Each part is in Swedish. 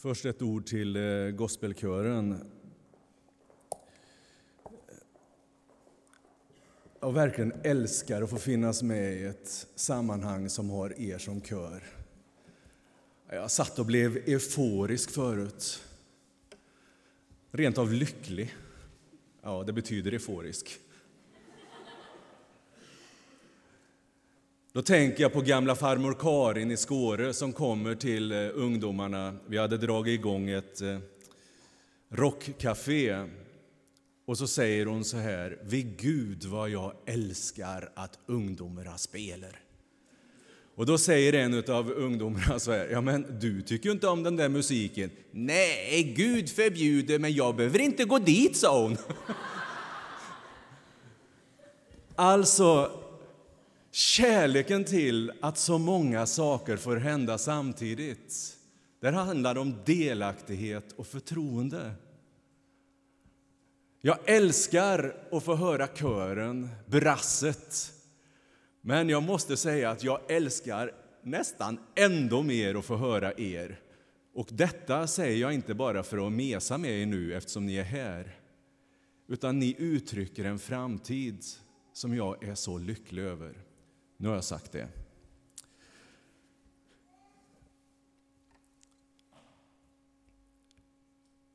Först ett ord till eh, gospelkören. Jag verkligen älskar att få finnas med i ett sammanhang som har er som kör. Jag satt och blev euforisk förut. Rent av lycklig. Ja, det betyder euforisk. Då tänker jag på gamla farmor Karin i Skåre som kommer till eh, ungdomarna. Vi hade dragit igång ett eh, rockcafé. Och så säger hon så här, vid Gud vad jag älskar att ungdomarna spelar. Och då säger en av ungdomarna så här, ja men du tycker ju inte om den där musiken. Nej, Gud förbjuder, men jag behöver inte gå dit, sa hon. alltså, Kärleken till att så många saker får hända samtidigt. Där handlar det om delaktighet och förtroende. Jag älskar att få höra kören, brasset. Men jag måste säga att jag älskar nästan ändå mer att få höra er. Och detta säger jag inte bara för att mesa med er nu eftersom ni är här. Utan ni uttrycker en framtid som jag är så lycklig över. Nu har jag sagt det.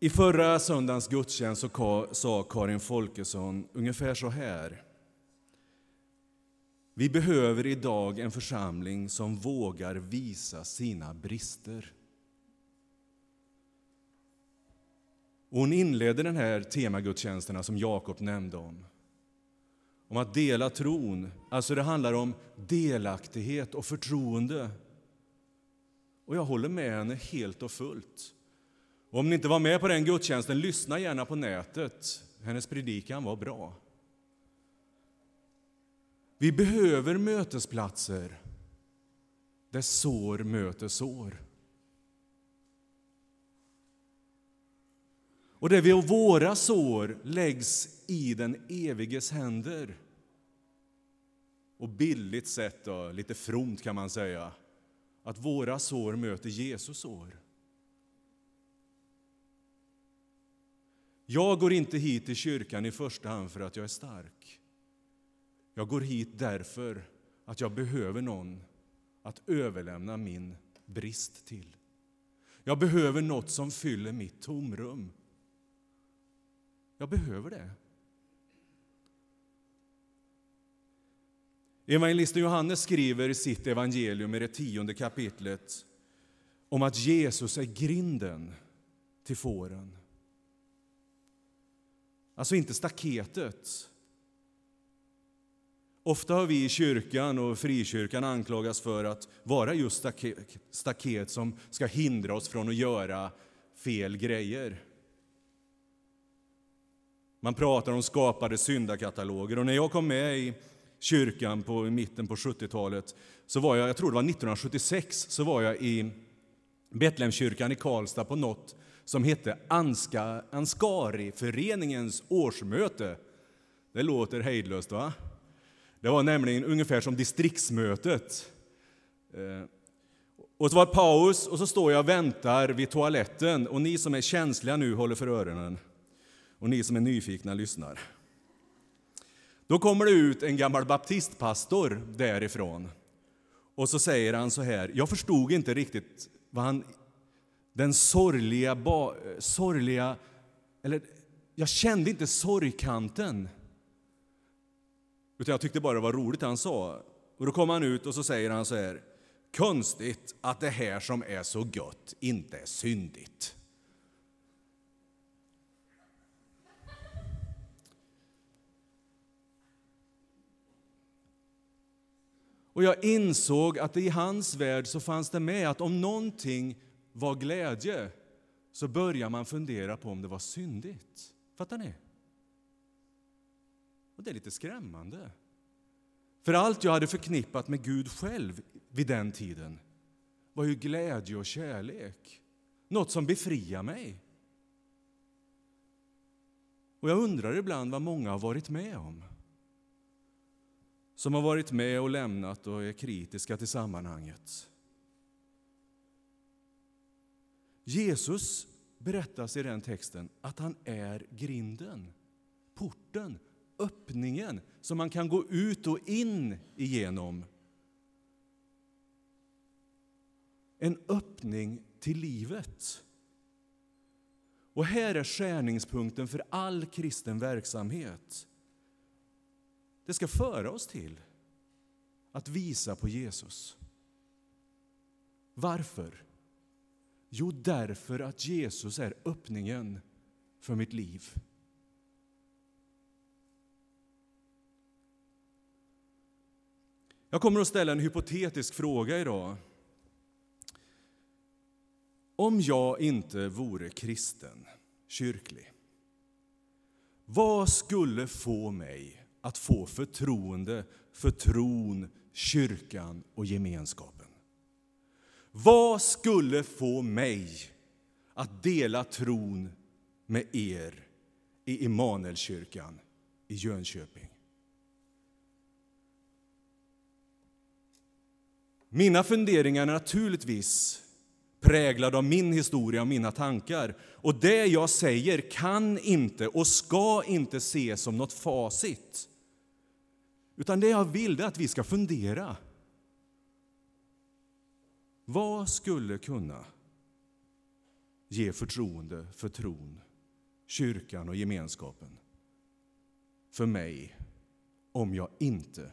I förra söndagens gudstjänst så sa Karin Folkesson ungefär så här. Vi behöver idag en församling som vågar visa sina brister. hon inledde den här temagudstjänsterna som Jakob nämnde om om att dela tron. Alltså det handlar om delaktighet och förtroende. Och jag håller med henne helt och fullt. Och om ni inte var med på den gudstjänsten, lyssna gärna på nätet. Hennes predikan var bra. Vi behöver mötesplatser där sår möter sår. Och där vi och våra sår läggs i den eviges händer. Och billigt sett, då, lite fromt kan man säga, att våra sår möter Jesus sår. Jag går inte hit till kyrkan i första hand för att jag är stark. Jag går hit därför att jag behöver någon att överlämna min brist till. Jag behöver något som fyller mitt tomrum. Jag behöver det. Evangelisten Johannes skriver i sitt evangelium i det tionde kapitlet om att Jesus är grinden till fåren. Alltså inte staketet. Ofta har vi i kyrkan och frikyrkan anklagats för att vara just staket som ska hindra oss från att göra fel grejer. Man pratar om skapade syndakataloger. Och när jag kom med i kyrkan på, i mitten på 70-talet, så var jag, jag tror det var 1976, så var jag i Betlehemskyrkan i Karlstad på något som hette Anska, Anskariföreningens årsmöte. Det låter hejdlöst, va? Det var nämligen ungefär som distriktsmötet. Eh, och så var det paus och så står jag och väntar vid toaletten och ni som är känsliga nu håller för öronen och ni som är nyfikna lyssnar. Då kommer det ut en gammal baptistpastor därifrån. Och så säger han så här, jag förstod inte riktigt vad han, den sorgliga, sorgliga, eller jag kände inte sorgkanten. Utan jag tyckte bara det var roligt han sa. Och då kom han ut och så säger han så här, konstigt att det här som är så gött inte är syndigt. Och jag insåg att i hans värld så fanns det med att om någonting var glädje så börjar man fundera på om det var syndigt. Fattar ni? Och det är lite skrämmande. För allt jag hade förknippat med Gud själv vid den tiden var ju glädje och kärlek. Något som befriar mig. Och jag undrar ibland vad många har varit med om som har varit med och lämnat och är kritiska till sammanhanget. Jesus berättas i den texten att han är grinden, porten, öppningen som man kan gå ut och in igenom. En öppning till livet. Och här är skärningspunkten för all kristen verksamhet. Det ska föra oss till att visa på Jesus. Varför? Jo, därför att Jesus är öppningen för mitt liv. Jag kommer att ställa en hypotetisk fråga idag. Om jag inte vore kristen, kyrklig, vad skulle få mig att få förtroende för tron, kyrkan och gemenskapen? Vad skulle få mig att dela tron med er i Immanuelskyrkan i Jönköping? Mina funderingar är naturligtvis präglade av min historia och mina tankar. Och det jag säger kan inte och ska inte ses som något facit. Utan det jag vill är att vi ska fundera. Vad skulle kunna ge förtroende för tron, kyrkan och gemenskapen för mig om jag inte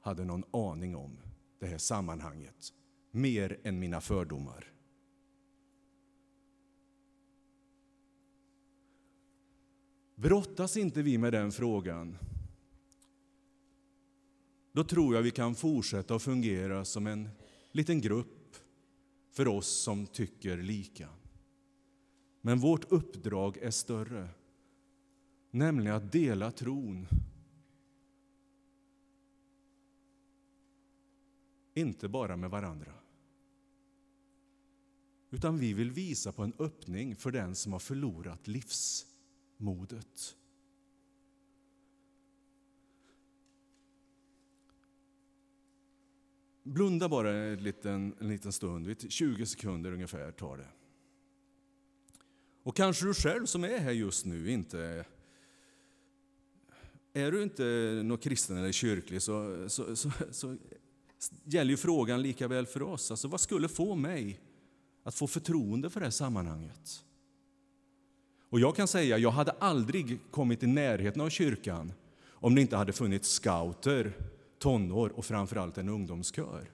hade någon aning om det här sammanhanget mer än mina fördomar. Brottas inte vi med den frågan då tror jag vi kan fortsätta att fungera som en liten grupp för oss som tycker lika. Men vårt uppdrag är större, nämligen att dela tron. Inte bara med varandra. Utan vi vill visa på en öppning för den som har förlorat livsmodet. Blunda bara en liten, en liten stund, 20 sekunder ungefär tar det. Och kanske du själv som är här just nu inte är du inte någon kristen eller kyrklig så, så, så, så gäller ju frågan lika väl för oss. Alltså, vad skulle få mig att få förtroende för det här sammanhanget? Och jag kan säga, jag hade aldrig kommit i närheten av kyrkan om det inte hade funnits scouter tonår och framförallt en ungdomskör.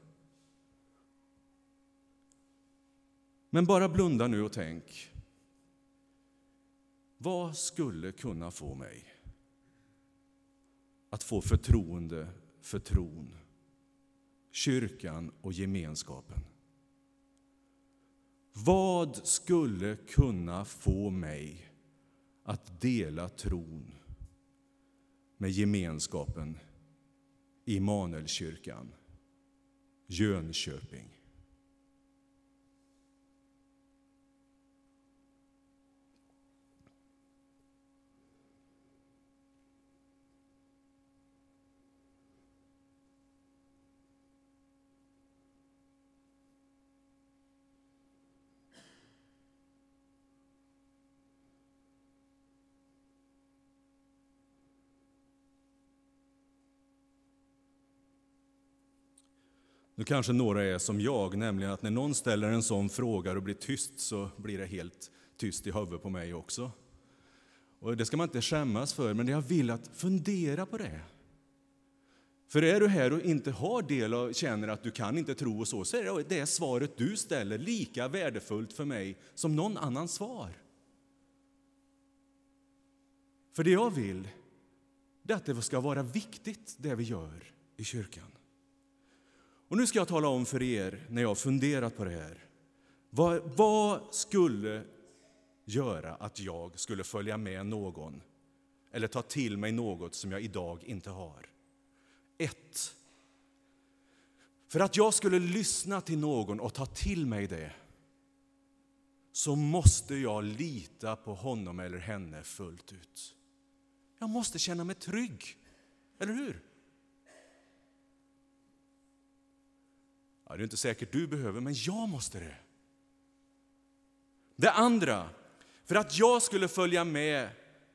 Men bara blunda nu och tänk. Vad skulle kunna få mig att få förtroende för tron, kyrkan och gemenskapen? Vad skulle kunna få mig att dela tron med gemenskapen Immanuelskyrkan, Jönköping. Nu kanske några är som jag, nämligen att när någon ställer en sån fråga och blir tyst så blir det helt tyst i huvudet på mig också. Och Det ska man inte skämmas för, men jag vill att fundera på det. För är du här och inte har del och känner att du kan inte tro och så, så är det svaret du ställer lika värdefullt för mig som någon annans svar. För det jag vill, det är att det ska vara viktigt det vi gör i kyrkan. Och nu ska jag tala om för er, när jag har funderat på det här, vad, vad skulle göra att jag skulle följa med någon eller ta till mig något som jag idag inte har? Ett. För att jag skulle lyssna till någon och ta till mig det så måste jag lita på honom eller henne fullt ut. Jag måste känna mig trygg, eller hur? Det är inte säkert du behöver, men jag måste det. Det andra, för att jag skulle följa med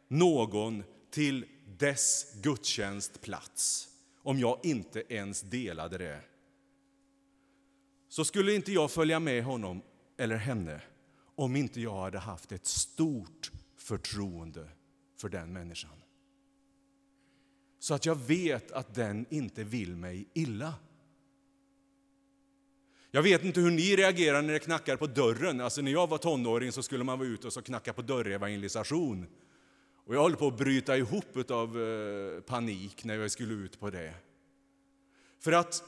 någon till dess gudstjänstplats, om jag inte ens delade det, så skulle inte jag följa med honom eller henne om inte jag hade haft ett stort förtroende för den människan. Så att jag vet att den inte vill mig illa. Jag vet inte hur ni reagerar när det knackar på dörren. Alltså när jag var tonåring så skulle man vara ute och så knacka på dörrevangelisation. Och jag höll på att bryta ihop av eh, panik när jag skulle ut på det. För att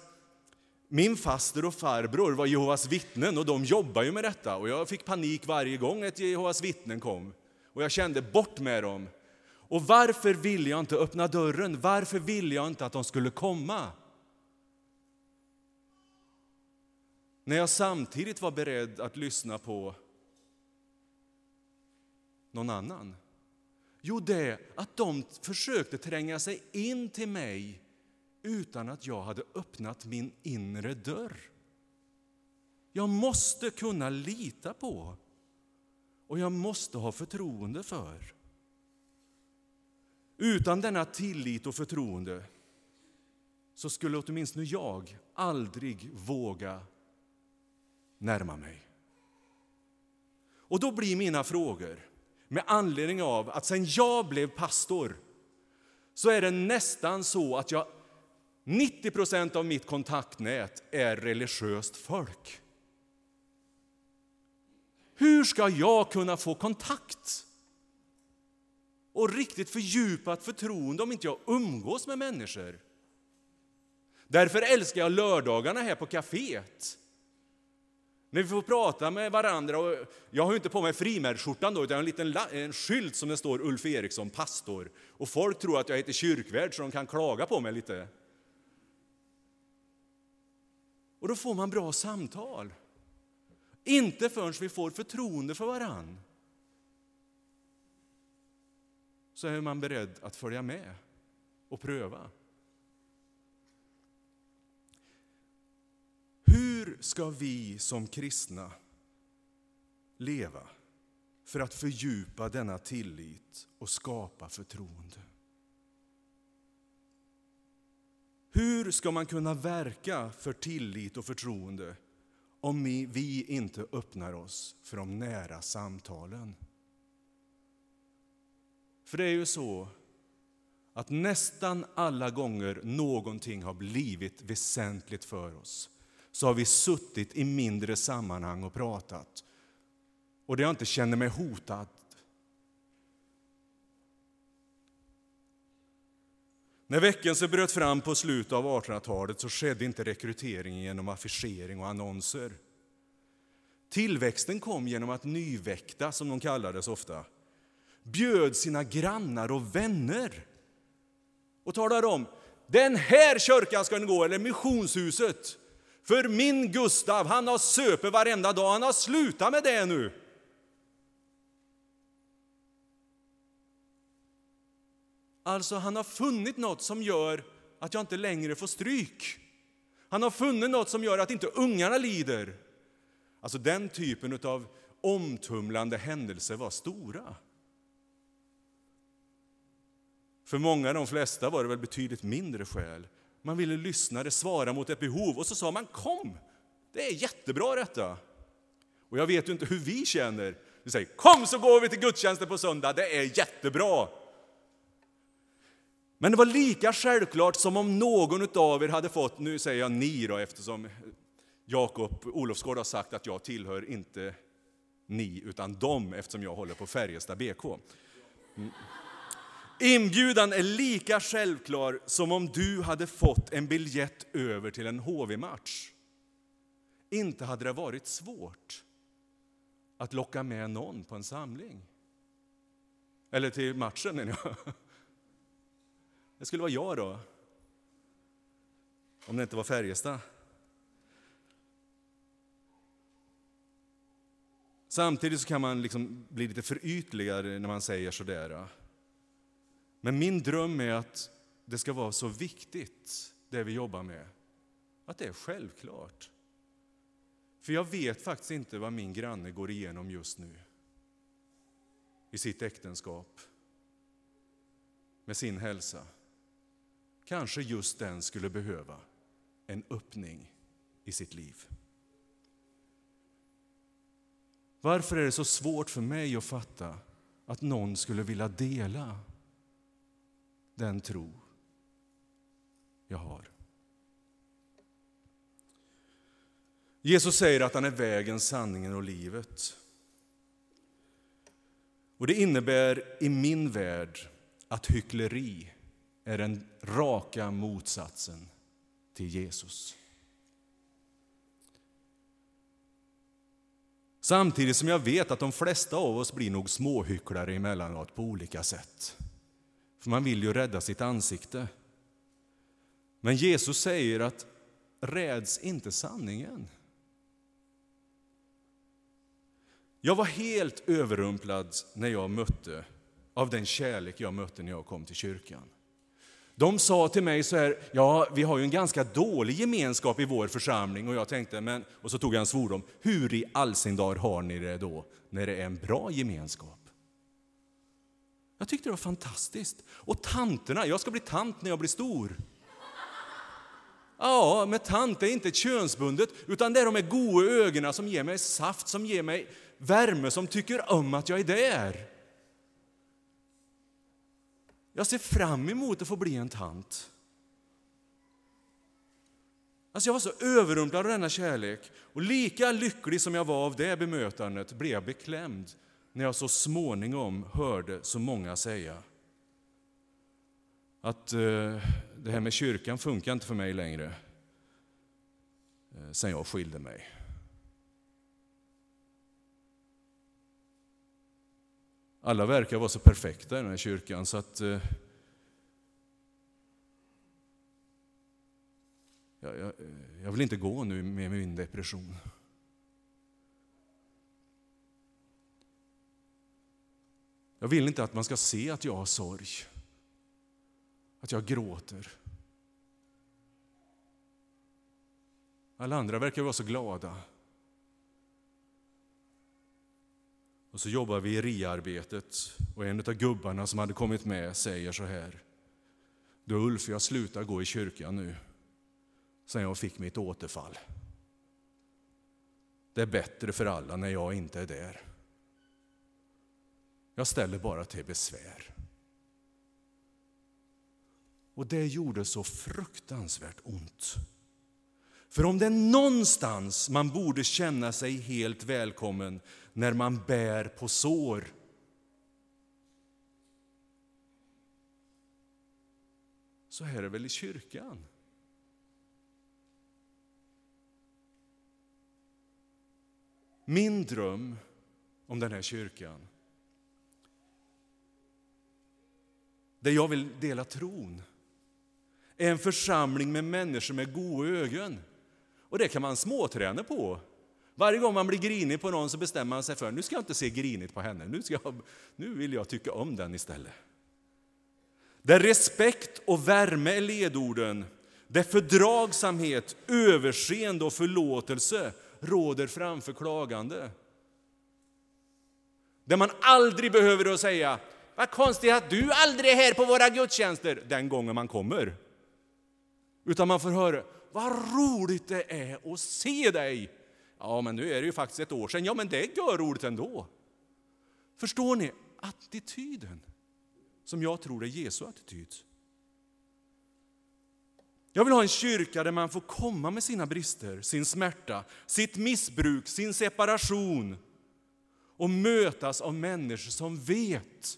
min faster och farbror var Jehovas vittnen och de jobbar ju med detta. Och jag fick panik varje gång ett Jehovas vittnen kom. Och jag kände bort med dem. Och varför ville jag inte öppna dörren? Varför ville jag inte att de skulle komma? När jag samtidigt var beredd att lyssna på någon annan. Jo, det att de försökte tränga sig in till mig utan att jag hade öppnat min inre dörr. Jag måste kunna lita på och jag måste ha förtroende för. Utan denna tillit och förtroende så skulle åtminstone jag aldrig våga närma mig. Och då blir mina frågor, med anledning av att sen jag blev pastor så är det nästan så att jag 90 procent av mitt kontaktnät är religiöst folk. Hur ska jag kunna få kontakt och riktigt fördjupat förtroende om inte jag umgås med människor? Därför älskar jag lördagarna här på kaféet. När vi får prata med varandra. Och jag har inte på mig frimärksskjortan då, utan en liten en skylt som det står Ulf Eriksson, pastor. Och folk tror att jag heter kyrkvärd så de kan klaga på mig lite. Och då får man bra samtal. Inte förrän vi får förtroende för varann. Så är man beredd att följa med och pröva. Hur ska vi som kristna leva för att fördjupa denna tillit och skapa förtroende? Hur ska man kunna verka för tillit och förtroende om vi inte öppnar oss för de nära samtalen? För det är ju så att nästan alla gånger någonting har blivit väsentligt för oss så har vi suttit i mindre sammanhang och pratat. Och det jag inte känner mig hotad När väckelsen bröt fram på slutet av 1800-talet så skedde inte rekryteringen genom affischering och annonser. Tillväxten kom genom att nyväckta, som de kallades ofta, bjöd sina grannar och vänner och talade om den här kyrkan ska ni gå, eller missionshuset. För min Gustav, han har söpe varenda dag, han har slutat med det nu. Alltså, han har funnit något som gör att jag inte längre får stryk. Han har funnit något som gör att inte ungarna lider. Alltså den typen av omtumlande händelser var stora. För många, de flesta, var det väl betydligt mindre skäl. Man ville lyssna, det svara mot ett behov och så sa man kom, det är jättebra detta. Och jag vet ju inte hur vi känner. Vi säger kom så går vi till gudstjänsten på söndag, det är jättebra. Men det var lika självklart som om någon av er hade fått, nu säger jag ni då eftersom Jakob Olofsgård har sagt att jag tillhör inte ni utan dem eftersom jag håller på Färjestad BK. Mm. Inbjudan är lika självklar som om du hade fått en biljett över till en HV-match. Inte hade det varit svårt att locka med någon på en samling. Eller till matchen, menar jag. Det skulle vara jag då. Om det inte var Färjestad. Samtidigt kan man liksom bli lite förytligare när man säger sådär. Men min dröm är att det ska vara så viktigt, det vi jobbar med, att det är självklart. För jag vet faktiskt inte vad min granne går igenom just nu i sitt äktenskap, med sin hälsa. Kanske just den skulle behöva en öppning i sitt liv. Varför är det så svårt för mig att fatta att någon skulle vilja dela den tro jag har? Jesus säger att han är vägen, sanningen och livet. Och Det innebär i min värld att hyckleri är den raka motsatsen till Jesus. Samtidigt som jag vet att de flesta av oss blir nog småhycklare emellanåt på olika sätt. För man vill ju rädda sitt ansikte. Men Jesus säger att räds inte sanningen. Jag var helt överrumplad när jag mötte av den kärlek jag mötte när jag kom till kyrkan. De sa till mig så här, ja, vi har ju en ganska dålig gemenskap i vår församling. Och jag tänkte, men, och så tog jag en svordom, hur i all sin dar har ni det då när det är en bra gemenskap? Jag tyckte det var fantastiskt. Och tanterna, jag ska bli tant när jag blir stor. Ja, men tant är inte könsbundet, utan det är de här goda ögonen som ger mig saft, som ger mig värme, som tycker om att jag är där. Jag ser fram emot att få bli en tant. Alltså jag var så överrumplad av denna kärlek. Och lika lycklig som jag var av det bemötandet blev jag beklämd när jag så småningom hörde så många säga att eh, det här med kyrkan funkar inte för mig längre eh, sen jag skilde mig. Alla verkar vara så perfekta i den här kyrkan så att eh, jag, jag, jag vill inte gå nu med min depression. Jag vill inte att man ska se att jag har sorg, att jag gråter. Alla andra verkar vara så glada. Och så jobbar vi i RIA-arbetet och en av gubbarna som hade kommit med säger så här. Du Ulf, jag slutar gå i kyrkan nu sen jag fick mitt återfall. Det är bättre för alla när jag inte är där. Jag ställer bara till besvär. Och det gjorde så fruktansvärt ont. För om det är någonstans man borde känna sig helt välkommen när man bär på sår så är det väl i kyrkan. Min dröm om den här kyrkan där jag vill dela tron är en församling med människor med goda ögon. Och det kan man småträna på. Varje gång man blir grinig på någon så bestämmer man sig för nu ska jag inte se grinigt på henne, nu, ska jag, nu vill jag tycka om den istället. Där respekt och värme är ledorden, där fördragsamhet, överseende och förlåtelse råder framför klagande. Där man aldrig behöver säga vad konstigt att du aldrig är här på våra gudstjänster den gången man kommer. Utan man får höra vad roligt det är att se dig. Ja, men nu är det ju faktiskt ett år sedan. Ja, men det är roligt ändå. Förstår ni attityden som jag tror är Jesu attityd? Jag vill ha en kyrka där man får komma med sina brister, sin smärta, sitt missbruk, sin separation och mötas av människor som vet,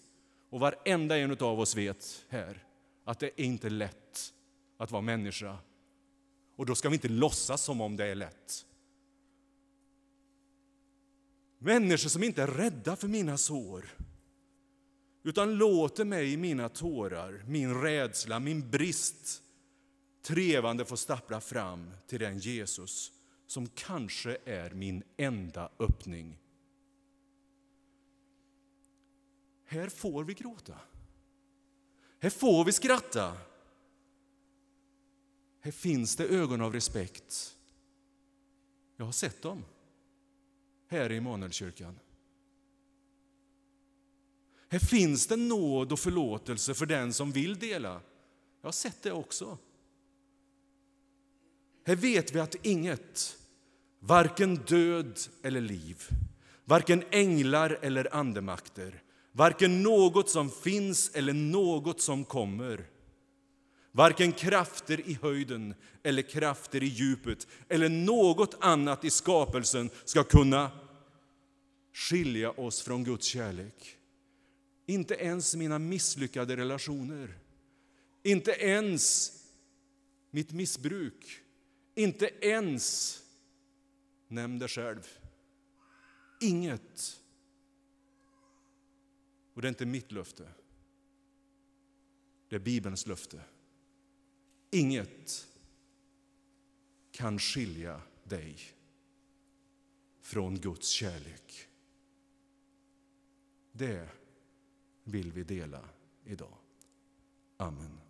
och varenda en av oss vet här, att det är inte lätt att vara människa. Och då ska vi inte låtsas som om det är lätt. Människor som inte är rädda för mina sår utan låter mig i mina tårar, min rädsla, min brist trevande få stappla fram till den Jesus som kanske är min enda öppning. Här får vi gråta. Här får vi skratta. Här finns det ögon av respekt. Jag har sett dem här i Immanuelkyrkan. Här finns det nåd och förlåtelse för den som vill dela. Jag har sett det också. Här vet vi att inget, varken död eller liv, varken änglar eller andemakter, varken något som finns eller något som kommer, varken krafter i höjden eller krafter i djupet eller något annat i skapelsen ska kunna skilja oss från Guds kärlek. Inte ens mina misslyckade relationer, inte ens mitt missbruk, inte ens, nämn det själv, inget. Och det är inte mitt löfte, det är Bibelns löfte. Inget kan skilja dig från Guds kärlek. Det vill vi dela idag. Amen.